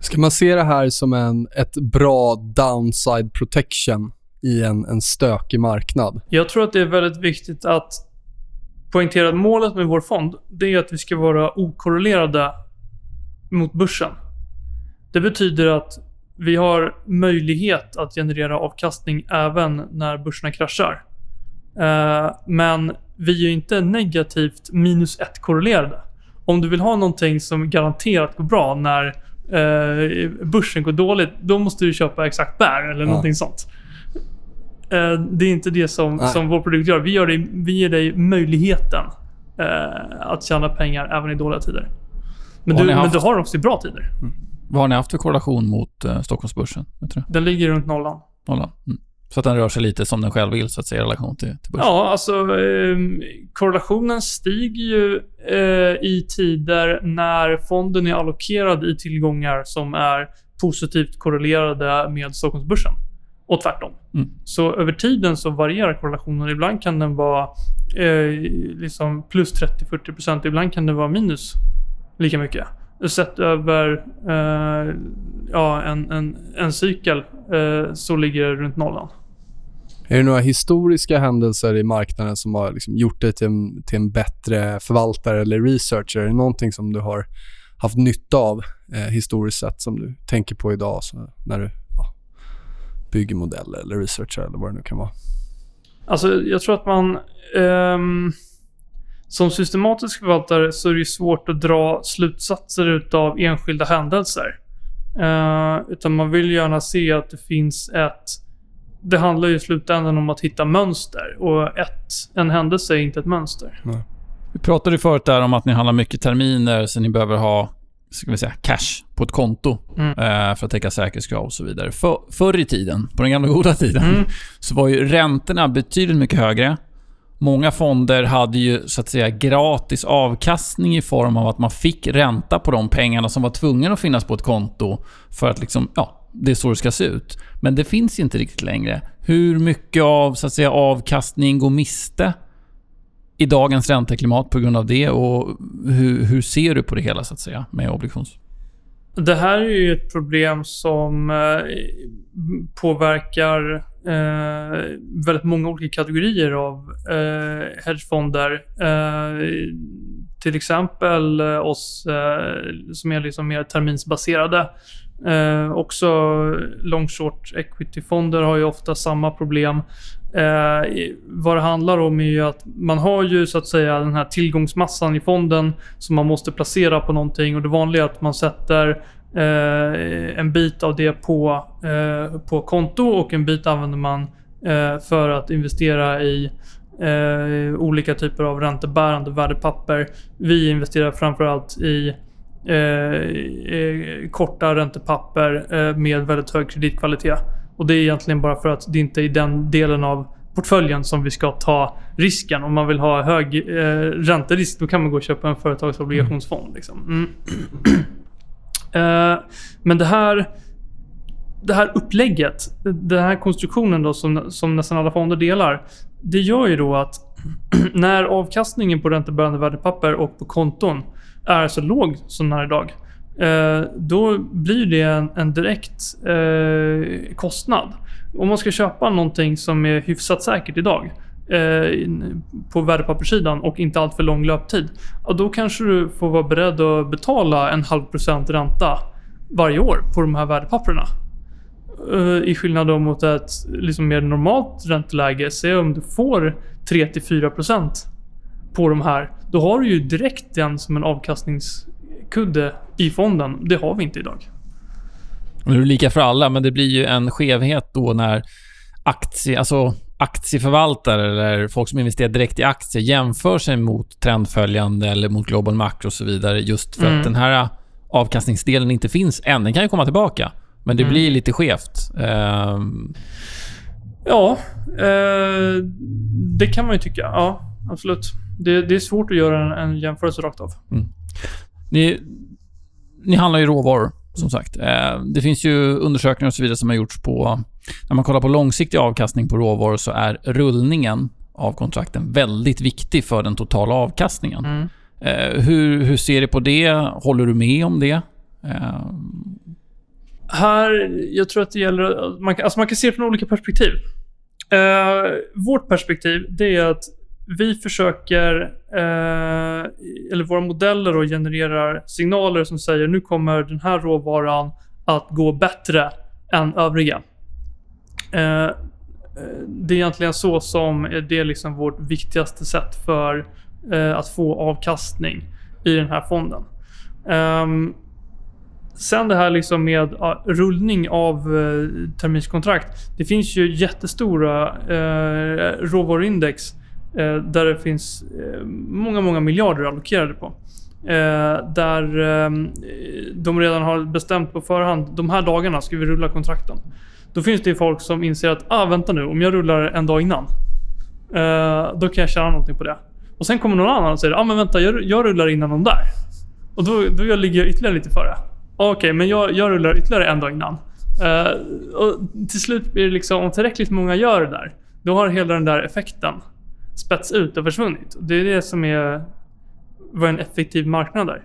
Ska man se det här som en, ett bra downside protection i en, en stökig marknad? Jag tror att det är väldigt viktigt att poängtera att målet med vår fond, det är att vi ska vara okorrelerade mot börsen. Det betyder att vi har möjlighet att generera avkastning även när börserna kraschar. Uh, men vi är inte negativt minus ett korrelerade. Om du vill ha någonting som garanterat går bra när uh, börsen går dåligt, då måste du köpa exakt bär eller ja. någonting sånt. Uh, det är inte det som, som vår produkt gör. Vi, gör det, vi ger dig möjligheten att tjäna pengar även i dåliga tider. Men, du, haft... men du har också i bra tider. Mm. Vad har ni haft för korrelation mot eh, Stockholmsbörsen? Den ligger runt nollan. Nollan. Mm. Så att den rör sig lite som den själv vill, så att säga, i relation till, till börsen? Ja, alltså eh, korrelationen stiger ju eh, i tider när fonden är allokerad i tillgångar som är positivt korrelerade med Stockholmsbörsen. Och tvärtom. Mm. Så över tiden så varierar korrelationen. Ibland kan den vara eh, liksom plus 30-40%. Ibland kan den vara minus lika mycket sett över eh, ja, en, en, en cykel eh, så ligger det runt nollan. Är det några historiska händelser i marknaden som har liksom gjort dig till en, till en bättre förvaltare eller researcher? Är det någonting som du har haft nytta av eh, historiskt sett som du tänker på idag när du ja, bygger modeller eller researchar eller vad det nu kan vara? Alltså, jag tror att man... Ehm som systematisk förvaltare så är det svårt att dra slutsatser utav enskilda händelser. Uh, utan man vill gärna se att det finns ett det handlar ju i slutändan om att hitta mönster. Och ett, en händelse är inte ett mönster. Vi pratade ju förut där om att ni handlar mycket terminer, så ni behöver ha ska vi säga, cash på ett konto Mm. eh, för att täcka säkerhetskrav och så vidare. För, förr i tiden, på den gamla goda tiden, Mm. så var ju räntorna betydligt mycket högre. Många fonder hade ju så att säga gratis avkastning i form av att man fick ränta på de pengarna som var tvungna att finnas på ett konto för att liksom, ja, det är så det ska se ut. Men det finns inte riktigt längre. Hur mycket av så att säga avkastning går miste i dagens ränteklimat på grund av det och hur, hur ser du på det hela så att säga med obligations... Det här är ju ett problem som eh, påverkar eh, väldigt många olika kategorier av eh, hedgefonder. Eh, till exempel eh, oss eh, som är liksom mer terminsbaserade. Eh, också long short equity-fonder har ju ofta samma problem. Eh, vad det handlar om är ju att man har ju så att säga den här tillgångsmassan i fonden som man måste placera på någonting och det vanliga är att man sätter Eh, en bit av det på, eh, på konto och en bit använder man eh, för att investera i eh, olika typer av räntebärande värdepapper. Vi investerar framförallt i eh, eh, korta räntepapper eh, med väldigt hög kreditkvalitet. Och det är egentligen bara för att det inte är i den delen av portföljen som vi ska ta risken. Om man vill ha hög eh, ränterisk, då kan man gå och köpa en företagsobligationsfond. Liksom. Mm. Eh, men det här, det här upplägget, den här konstruktionen då som, som nästan alla fonder delar. Det gör ju då att när avkastningen på räntebärande värdepapper och på konton är så låg som den är idag. Eh, då blir det en, en direkt eh, kostnad. Om man ska köpa någonting som är hyfsat säkert idag eh, på värdepapperssidan och inte allt för lång löptid. Ja, då kanske du får vara beredd att betala en halv procent ränta varje år på de här värdepapperna. Eh, I skillnad då mot ett liksom mer normalt ränteläge. Se om du får 3-4% på de här. Då har du ju direkt den som en avkastningskudde i fonden. Det har vi inte idag. Nu är det lika för alla, men det blir ju en skevhet då när aktie, alltså aktieförvaltare eller folk som investerar direkt i aktier jämför sig mot trendföljande eller mot Global Macro och så vidare. Just för Mm. att den här avkastningsdelen inte finns än. Den kan ju komma tillbaka. Men det Mm. blir lite skevt. Ehm, Ja, eh, det kan man ju tycka. Ja, absolut. Det, det är svårt att göra en, en jämförelse rakt av. Ni, ni handlar ju råvaror, som sagt. Eh, det finns ju undersökningar och så vidare som har gjorts på... När man kollar på långsiktig avkastning på råvaror så är rullningen av kontrakten väldigt viktig för den totala avkastningen. Mm. Eh, hur, hur ser du på det? Håller du med om det? Eh, Här, jag tror att det gäller... Man alltså man kan se det från olika perspektiv. Eh, vårt perspektiv, det är att vi försöker... Eh, eller våra modeller då genererar signaler som säger nu kommer den här råvaran att gå bättre än övriga. Eh, eh det är egentligen så som eh, det är liksom vårt viktigaste sätt för eh, att få avkastning i den här fonden. Ehm, sen det här liksom med rullning av eh, terminskontrakt. Det finns ju jättestora eh, råvaruindex Eh, där det finns eh, många, många miljarder allokerade på. Eh, där eh, de redan har bestämt på förhand, de här dagarna ska vi rulla kontrakten. Då finns det ju folk som inser att, ah vänta nu, om jag rullar en dag innan. Eh, då kan jag tjäna någonting på det. Och sen kommer någon annan och säger, ah men vänta, jag, jag rullar innan de där. Och då, då ligger jag ytterligare lite före. Ah, okej, men jag, jag rullar ytterligare en dag innan. Eh, och till slut blir det liksom, om tillräckligt många gör det där, då har hela den där effekten spets ut och försvunnit. Det är det som är vad en effektiv marknad är.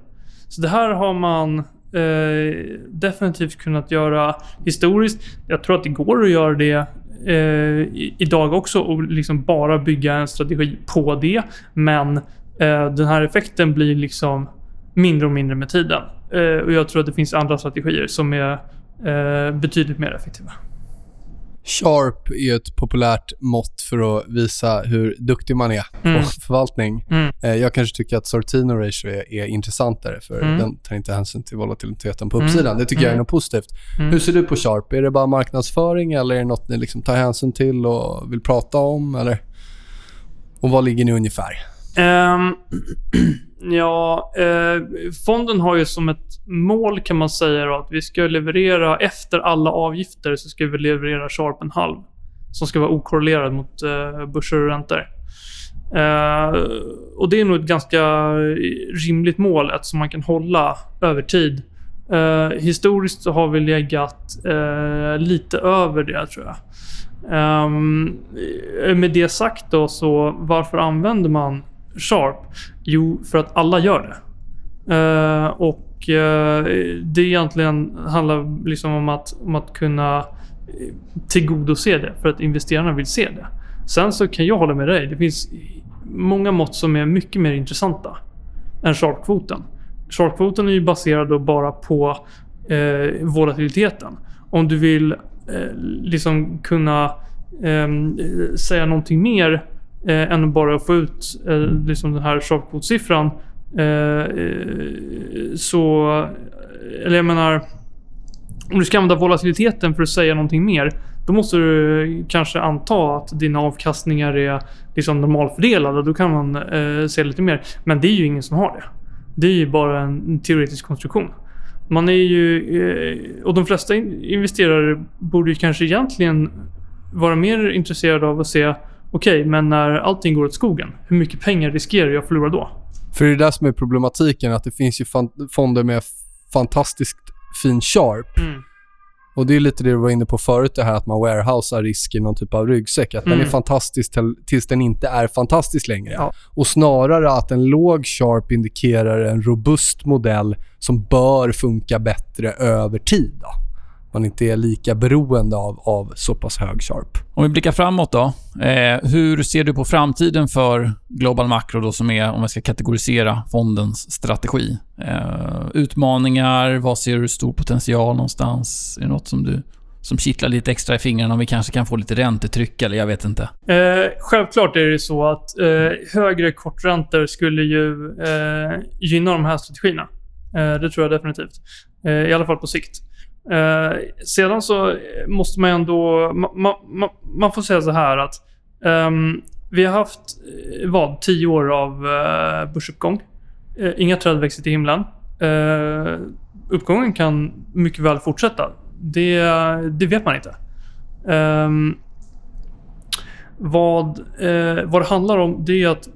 Så det här har man eh, definitivt kunnat göra historiskt. Jag tror att det går att göra det eh, idag också och liksom bara bygga en strategi på det. Men eh, den här effekten blir liksom mindre och mindre med tiden. Eh, och jag tror att det finns andra strategier som är eh, betydligt mer effektiva. Sharp är ett populärt mått för att visa hur duktig man är på Mm. förvaltning. Mm. Eh, Jag kanske tycker att Sortino Ratio är, är intressantare för Mm. den tar inte hänsyn till volatiliteten på Mm. uppsidan. Det tycker jag är Mm. något positivt. Mm. Hur ser du på Sharp? Är det bara marknadsföring eller är det något ni liksom tar hänsyn till och vill prata om? Eller? Och var ligger ni ungefär? Ehm, ja, eh, fonden har ju som ett mål kan man säga då, att vi ska leverera efter alla avgifter så ska vi leverera Sharp en halv. Som ska vara okorrelerad mot eh, börser och räntor. Eh, och det är nog ett ganska eh, rimligt mål eftersom man kan hålla över tid. Eh, historiskt så har vi legat eh, lite över det tror jag. Ehm, med det sagt då, så varför använder man Sharp? Jo, för att alla gör det. Eh, och eh, det egentligen handlar liksom om att, om att kunna eh, tillgodose det för att investerarna vill se det. Sen så kan jag hålla med dig. Det finns många mått som är mycket mer intressanta än Sharp-kvoten. Sharp-kvoten är ju baserad då bara på eh, volatiliteten. Om du vill eh, liksom kunna ehm, eh, säga någonting mer eh, än att bara få ut eh, liksom den här Sharp-kvotsiffran eh, eh, så... Eller jag menar... Om du ska använda volatiliteten för att säga någonting mer, då måste du kanske anta att dina avkastningar är liksom normalfördelade. Då kan man eh, se lite mer. Men det är ju ingen som har det. Det är ju bara en teoretisk konstruktion. Man är ju... Eh, och de flesta investerare borde ju kanske egentligen vara mer intresserade av att se Okej, men när allting går åt skogen, hur mycket pengar riskerar jag att förlora då? För det är det som är problematiken, att det finns ju fonder med fantastiskt fin Sharp. Mm. Och det är lite det du var inne på förut, det här att man warehousar risk i någon typ av ryggsäck. Att den Mm. är fantastisk till, tills den inte är fantastisk längre. Ja. Och snarare att en låg sharp indikerar en robust modell som bör funka bättre över tid. Då. Man inte är lika beroende av, av så pass hög sharp. Om vi blickar framåt då. Eh, hur ser du på framtiden för Global Macro då, som är, om jag ska kategorisera fondens strategi? Eh, utmaningar, vad ser du stor potential någonstans? Är det något som du som kittlar lite extra i fingrarna om vi kanske kan få lite räntetryck eller jag vet inte. Eh, självklart är det så att eh, högre korträntor skulle ju eh, gynna de här strategierna. Eh, det tror jag definitivt. Eh, I alla fall på sikt. Eh, sedan så måste man ändå... Ma, ma, ma, man får säga så här att ehm, vi har haft, eh, vad, tio år av eh, börsuppgång. Eh, inga träd växer till himlen. Eh, uppgången kan mycket väl fortsätta. Det, det vet man inte. Ehm, vad, eh, vad det handlar om det är att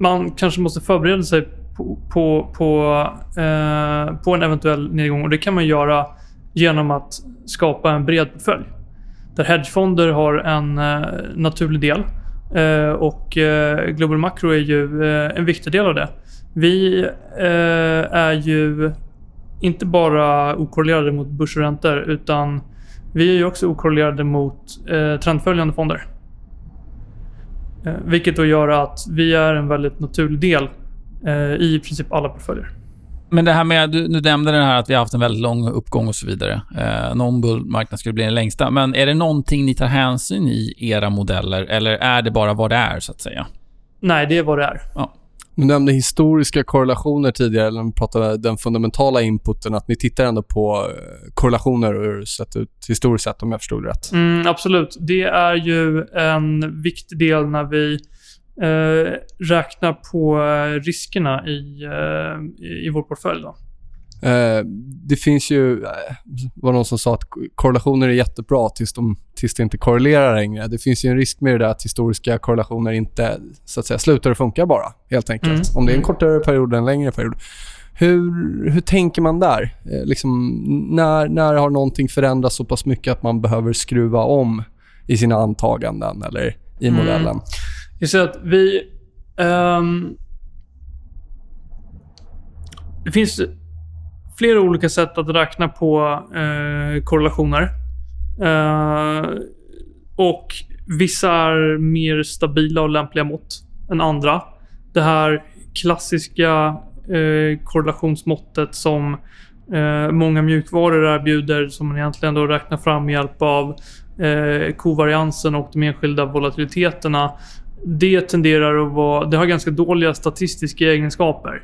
man kanske måste förbereda sig på, på, på, eh, på en eventuell nedgång. Och det kan man göra genom att skapa en bred portfölj. Där hedgefonder har en eh, naturlig del. Eh, och eh, Global Macro är ju eh, en viktig del av det. Vi eh, är ju inte bara okorrelerade mot börs och räntor utan vi är ju också okorrelerade mot eh, trendföljande fonder. Eh, vilket då gör att vi är en väldigt naturlig del i princip alla portföljer. Men det här med, du, du nämnde det här att vi har haft en väldigt lång uppgång och så vidare. Eh, någon bullmarknad skulle bli den längsta. Men är det någonting ni tar hänsyn i era modeller eller är det bara vad det är så att säga? Nej, det är vad det är. Du nämnde historiska korrelationer tidigare, när vi pratade den fundamentala inputen, att ni tittar ändå på eh, korrelationer ur sett ut historiskt sett, om jag förstod det rätt. Mm, absolut. Det är ju en viktig del när vi eh, räknar på eh, riskerna i, eh, i, vår portfölj. Då. Eh, det finns ju, eh, var någon som sa att korrelationer är jättebra tills, de, tills det inte korrelerar längre. Det finns ju en risk med det där att historiska korrelationer inte så att säga, slutar att funka bara, helt enkelt. Mm. Om det är en Mm. kortare period eller en längre period. Hur, hur tänker man där? Eh, liksom, när, när har någonting förändrats så pass mycket att man behöver skruva om i sina antaganden eller i Mm. Vi säger att vi... Um, det finns flera olika sätt att räkna på uh, korrelationer. Uh, och vissa är mer stabila och lämpliga mått än andra. Det här klassiska uh, korrelationsmåttet som eh, många mjukvaror erbjuder som man egentligen då räknar fram med hjälp av eh, kovariansen och de enskilda volatiliteterna. Det tenderar att vara... Det har ganska dåliga statistiska egenskaper.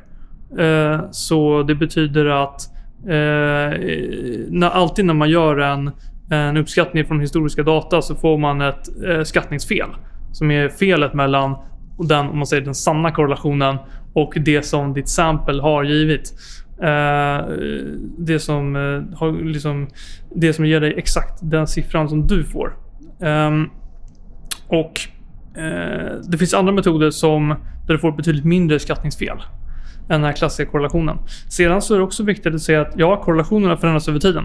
Eh, så det betyder att eh, när, alltid när man gör en, en uppskattning från historiska data så får man ett eh, skattningsfel. Som är felet mellan den, om man säger den sanna korrelationen och det som ditt sample har givit. Eh, det, som, eh, har liksom, det som ger dig exakt den siffran som du får. Ehm, och Eh, det finns andra metoder som där du får betydligt mindre skattningsfel än den här klassiska korrelationen. Sedan så är det också viktigt att säga att ja, korrelationerna förändras över tiden.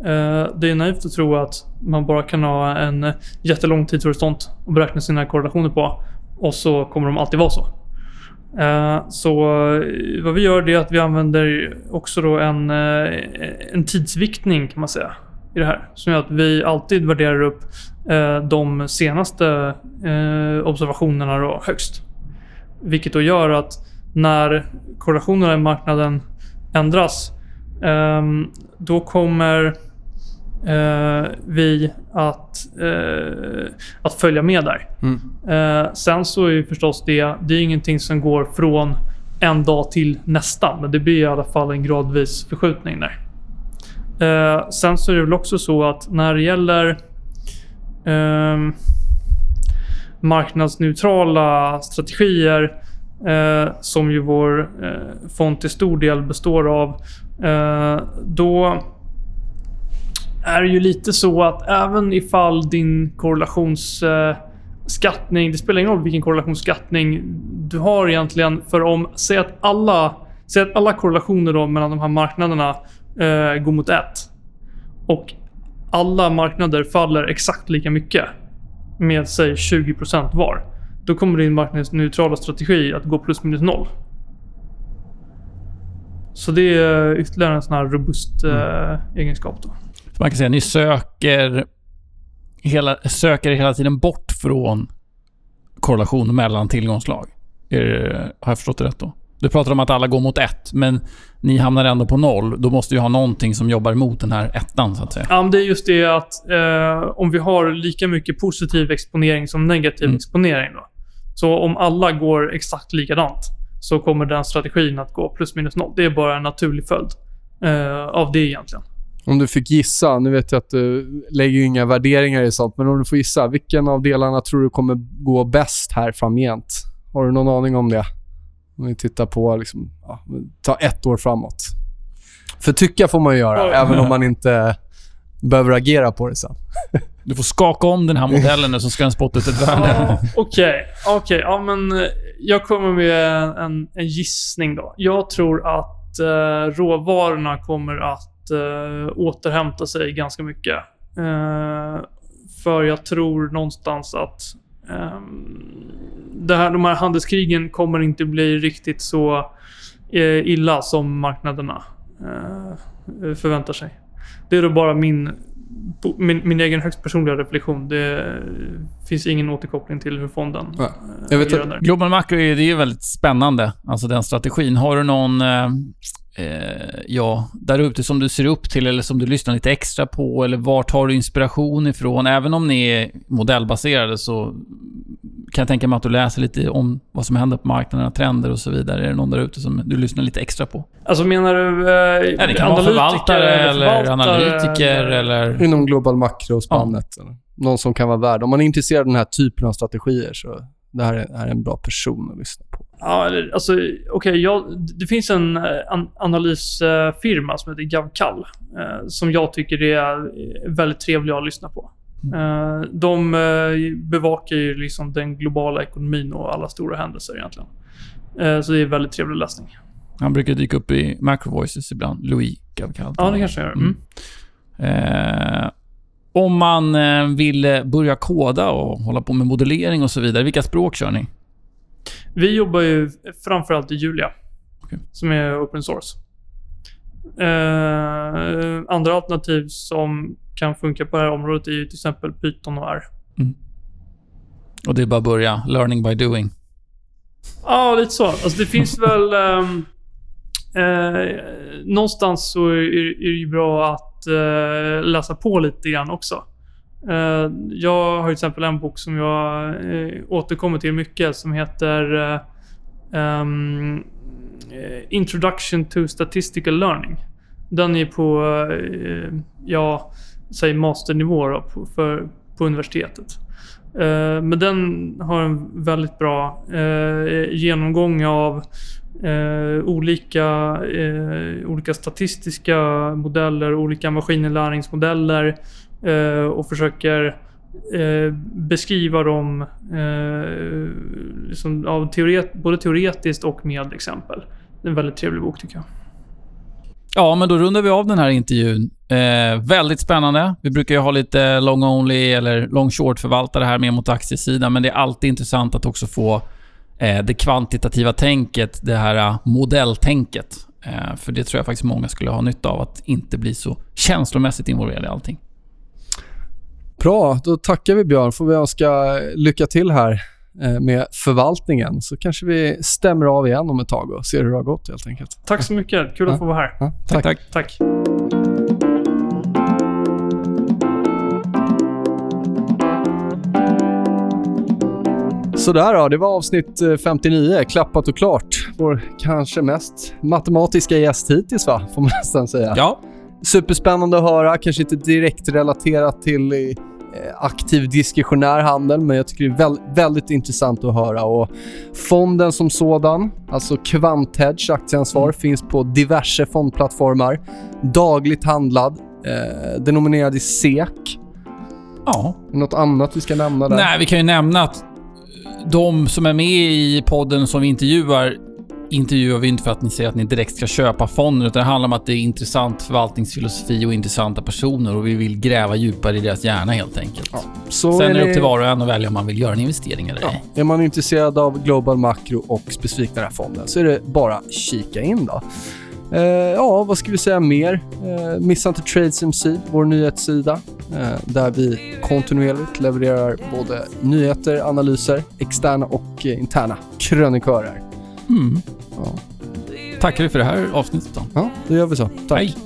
Eh, det är naivt att tro att man bara kan ha en jättelång tidshorisont och beräkna sina korrelationer på och så kommer de alltid vara så. Eh, så vad vi gör det är att vi använder också då en, en tidsviktning kan man säga i det här. Som gör att vi alltid värderar upp de senaste observationerna då högst. Vilket då gör att när korrelationerna i marknaden ändras, ehm, då kommer eh, vi att, eh, att följa med där. Mm. Eh, sen så är ju förstås det, det är ingenting som går från en dag till nästa, men det blir i alla fall en gradvis förskjutning där. Eh, sen så är det väl också så att när det gäller eh, marknadsneutrala strategier eh, som ju vår eh, fond till stor del består av. Eh, då är det ju lite så att även ifall din korrelationsskattning, eh, det spelar ingen roll vilken korrelationsskattning du har egentligen. För om, säg att alla, säg att alla korrelationer då mellan de här marknaderna eh, går mot ett. Och alla marknader faller exakt lika mycket. Med säg 20% var då kommer din marknadsneutrala strategi att gå plus minus noll. Så det är ytterligare en sån här robust mm. äh, egenskap. Då. Man kan säga att ni söker hela, söker hela tiden bort från korrelation mellan tillgångslag. Är, har jag förstått det rätt då? Du pratar om att alla går mot ett, men ni hamnar ändå på noll. Då måste ju ha någonting som jobbar emot den här ettan, så att säga. Ja, men det är just det att eh, om vi har lika mycket positiv exponering som negativ mm. exponering då, så om alla går exakt likadant så kommer den strategin att gå plus minus noll. Det är bara en naturlig följd eh, av det egentligen. Om du fick gissa, nu vet jag att du lägger inga värderingar i sånt, men om du får gissa, vilken av delarna tror du kommer gå bäst här framgent? Har du någon aning om det? Om vi tittar på, liksom, ja, ta ett år framåt. För tycka får man ju göra, oh. även om man inte behöver agera på det sen. Du får skaka om den här modellen nu så ska den spotta ut ett värde. Okej, okej. Okay, ja, men eh, jag kommer med en, en gissning då. Jag tror att uh, råvarorna kommer att uh, återhämta sig ganska mycket. Uh, för jag tror någonstans att det här, de här handelskrigen kommer inte bli riktigt så illa som marknaderna förväntar sig. Det är då bara min min, min egen högst personliga reflektion. Det finns ingen återkoppling till hur fonden ja. Eh, jag vet att Global Macro är, det är väldigt spännande, alltså den strategin. Har du någon, eh, ja, där ute som du ser upp till eller som du lyssnar lite extra på? Eller var tar du inspiration ifrån? Även om ni är modellbaserade så kan jag tänka mig att du läser lite om vad som händer på marknaden, trender och så vidare. Är det någon där ute som du lyssnar lite extra på? Alltså menar du eh, ja, det kan vara förvaltare eller, eller analytiker eller... eller... Inom global makro-spannet. Ja. Någon som kan vara värd. Om man är intresserad av den här typen av strategier så det här är, en bra person att lyssna. Ja, alltså. Okay, det finns en eh, an analysfirma som heter Gavkal eh, som jag tycker är väldigt trevlig att lyssna på. Mm. De eh, bevakar ju liksom den globala ekonomin och alla stora händelser egentligen. Eh, så det är väldigt trevlig läsning. Han brukar dyka upp i Macro Voices ibland. Louis Gavkal. Ja, det kanske gör. Mm. Mm. Eh, om man vill börja koda och hålla på med modellering och så vidare, vilka språk kör ni? Vi jobbar ju framförallt i Julia, okay. som är open source. Eh, andra alternativ som kan funka på det här området är ju till exempel Python och R. Mm. Och det är bara att börja. Learning by doing. Ja, lite så. Alltså det finns väl... Um, eh, någonstans så är, är, det ju bra att eh, läsa på lite grann också. Eh, jag har till exempel en bok som jag eh, återkommer till mycket som heter eh, ehm, eh, Introduction to Statistical Learning. Den är på, ja, säg masternivå då, på, för, på universitetet. Men den har en väldigt bra genomgång av eh, olika, eh, olika statistiska modeller, olika maskininlärningsmodeller eh, Eh, och försöker eh, beskriva dem eh, liksom av teoret, både teoretiskt och med exempel. Det är en väldigt trevlig bok tycker jag. Ja, men då rundar vi av den här intervjun. Eh, väldigt spännande. Vi brukar ju ha lite long only eller long short förvaltare här med mot aktiesidan, men det är alltid intressant att också få eh, det kvantitativa tänket, det här eh, modelltänket. Eh, för det tror jag faktiskt många skulle ha nytta av, att inte bli så känslomässigt involverad i allting. Bra, då tackar vi Björn. får vi önska lycka till här eh, med förvaltningen. Så kanske vi stämmer av igen om ett tag och ser hur det har gått helt enkelt. Tack så mycket. Kul Ja. att få vara här. Ja, Tack, tack. Tack. Sådär då, det var avsnitt eh, 59, klappat och klart. Vår kanske mest matematiska gäst hittills va, får man nästan säga. Ja, Superspännande att höra, kanske inte direkt relaterat till eh, aktiv diskretionär handel, men jag tycker det är väl, väldigt intressant att höra. Och fonden som sådan, alltså Quanthedge aktieansvar, Mm. finns på diverse fondplattformar. Dagligt handlad, eh, denominerad i SEK. ja. Något annat vi ska nämna där? Nej, vi kan ju nämna att de som är med i podden som vi intervjuar, intervjuar vi inte för att ni säger att ni direkt ska köpa fonden, utan det handlar om att det är intressant förvaltningsfilosofi och intressanta personer och vi vill gräva djupare i deras hjärna helt enkelt. Så Sen är det upp till var och en att välja om man vill göra en investering eller ej. Är man intresserad av Global Macro och specifikt den här fonden så är det bara att kika in då. Eh, ja, vad ska vi säga mer? Eh, missa inte TradeSMC, vår nyhetssida, eh, där vi kontinuerligt levererar både nyheter, analyser, externa och eh, interna krönikörer. Mm. Ja. Tackar vi för det här avsnittet då. ja, då gör vi så. Tack. Hej.